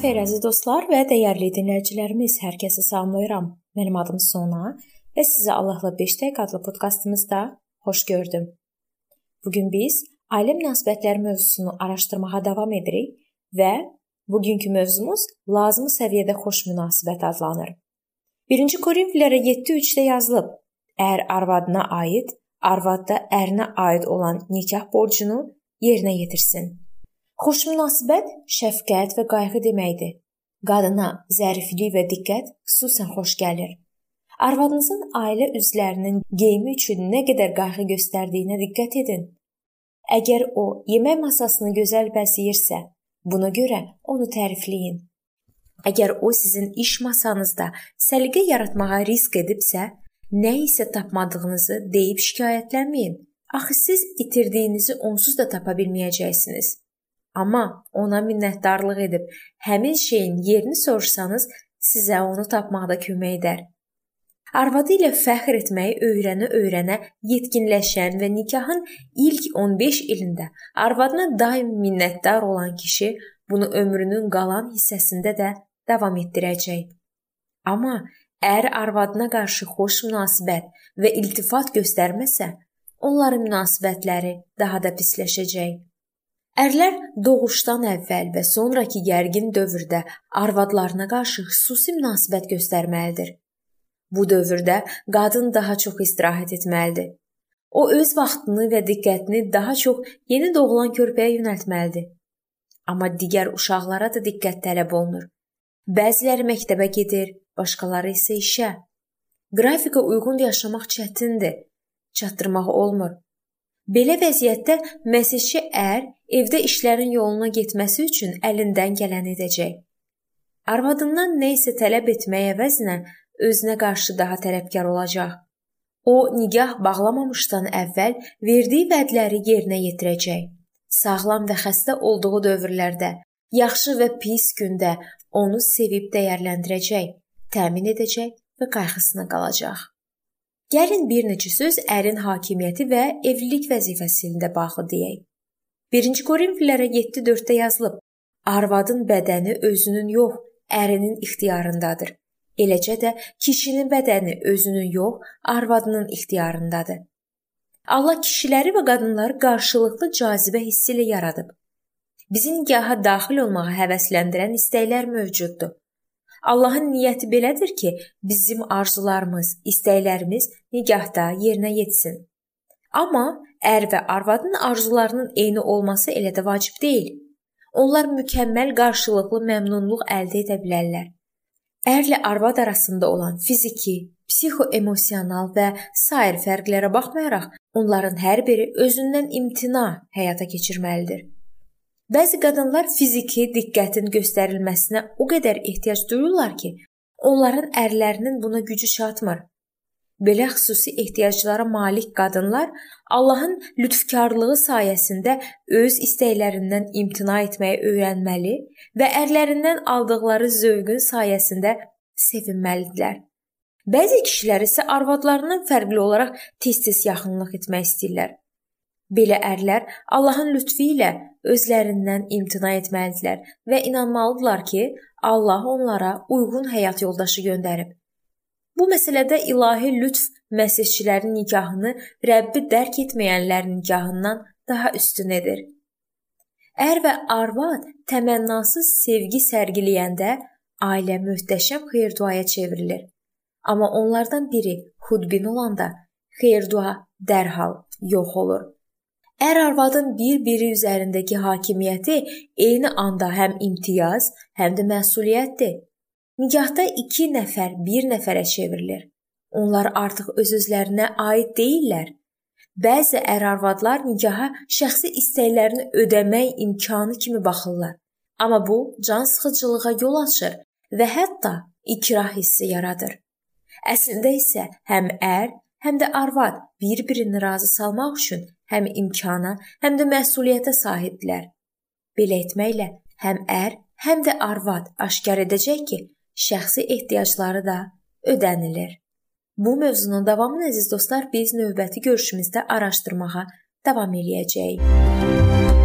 xeyir əziz dostlar və dəyərli dinləyicilərimiz, hər kəsi salamlayıram. Mənim adım Sona və sizi Allahla 5 dəqiqə adlı podkastımızda xoş gördüm. Bu gün biz ailə münasibətləri mövzusunu araşdırmağa davam edirik və bugünkü mövzumuz lazımi səviyyədə xoş münasibət adlanır. 1-ci Korinfillərə 7:3-də yazılıb: Əgər arvadına aid, arvad da ərinə aid olan nikah borcunu yerinə yetirsin. Xoş münasibət şəfqət və qayğı deməkdir. Qadına zəriflik və diqqət xüsusən xoş gəlir. Arvadınızın ailə üzvlərinin geyimi üçün nə qədər qayğı göstərdiyinə diqqət edin. Əgər o yemək masasını gözəl bəzəyirsə, buna görə onu tərifləyin. Əgər o sizin iş masanızda səliqə yaratmağa risk edibsə, nə isə tapmadığınızı deyib şikayətlənməyin. Axı siz itirdiyinizi onsuz da tapa bilməyəcəksiniz. Amma ona minnətdarlıq edib həmin şeyin yerini soruşsanız, sizə onu tapmaqda kömək edər. Arvadı ilə fəxr etməyi öyrənə-öyrənə yetkinləşən və nikahın ilk 15 ilində arvadına daim minnətdar olan kişi bunu ömrünün qalan hissəsində də davam etdirəcək. Amma əgər arvadına qarşı xoş münasibət və iltifat göstərməsə, onların münasibətləri daha da pisləşəcək. Ərlər doğuşdan əvvəl və sonrakı gərgin dövrdə arvadlarına qarşı xüsusi münasibət göstərməlidir. Bu dövrdə qadın daha çox istirahət etməlidir. O öz vaxtını və diqqətini daha çox yeni doğulan körpəyə yönəltməlidir. Amma digər uşaqlara da diqqət tələb olunur. Bəziləri məktəbə gedir, başqaları isə işə. Qrafika uyğun yaşamaq çətindir. Çatdırmaq olmur. Belə vəziyyətdə məsihçi ər evdə işlərin yoluna getməsi üçün əlindən gələni edəcək. Arvadından nə isə tələb etmək əvəzinə özünə qarşı daha tələbkar olacaq. O, nigah bağlamamışdan əvvəl verdiyi vədləri yerinə yetirəcək. Sağlam və xəstə olduğu dövrlərdə, yaxşı və pis gündə onu sevib dəyərləndirəcək, təmin edəcək və qayğısına qalacaq. Gəlin bir neçə söz ərin hakimiyyəti və evlilik vəzifəsi ilə bağlı deyək. 1-ci Korinfillərə 7:4-də yazılıb: Arvadın bədəni özünün yox, ərinin ixtiyarındadır. Eləcə də kişinin bədəni özünün yox, arvadının ixtiyarındadır. Allah kişiləri və qadınları qarşılıqlı cazibə hissi ilə yaradıb. Bizi nigaha daxil olmağa həvəsləndirən istəklər mövcuddur. Allahın niyyəti belədir ki, bizim arzularımız, istəklərimiz nigahda yerinə yetsin. Amma ər və arvadın arzularının eyni olması elə də vacib deyil. Onlar mükəmməl qarşılıqlı məmnunluq əldə edə bilərlər. Ərlə arvad arasında olan fiziki, psixoemosional və sair fərqlərə baxmayaraq, onların hər biri özündən imtina həyata keçirməlidir. Bəzi qadınlar fiziki diqqətin göstərilməsinə o qədər ehtiyac duyurlar ki, onların ərlərinin buna gücü çatmır. Belə xüsusi ehtiyaclara malik qadınlar Allahın lütfkarlığı sayəsində öz istəklərindən imtina etməyi öyrənməli və ərlərindən aldıqları zövqün sayəsində sevinməlidirlər. Bəzi kişilər isə arvadlarından fərqli olaraq tez-tez yaxınlıq etmək istəyirlər. Belə ərlər Allahın lütfü ilə özlərindən imtina etməlidirlər və inanmalıdırlar ki, Allah onlara uyğun həyat yoldaşı göndərib. Bu məsələdə ilahi lütf məsihçilərin nikahını Rəbbi dərk etməyənlərin nikahından daha üstün edir. Ər və arvad təmənnasız sevgi sərgiləyəndə ailə möhtəşəm xeyir-duaya çevrilir. Amma onlardan biri xudbin olanda xeyir-dua dərhal yox olur. Ər arvadın bir-biri üzərindəki hakimiyyəti eyni anda həm imtiyaz, həm də məsuliyyətdir. Nigahda 2 nəfər 1 nəfərə çevrilir. Onlar artıq öz-özlərinə aid deyillər. Bəzi ər-arvadlar nigaha şəxsi istəklərini ödəmək imkanı kimi baxırlar. Amma bu can sıxıcılığa yol açır və hətta ikrah hissi yaradır. Əslində isə həm ər, həm də arvad bir-birini razı salmaq üçün həm imkana, həm də məsuliyyətə sahibdirlər. Belə etməklə həm ər, həm də arvad aşkar edəcək ki, şəxsi ehtiyacları da ödənilir. Bu mövzunun davamını əziz dostlar biz növbəti görüşümüzdə araşdırmağa davam eləyəcəyik.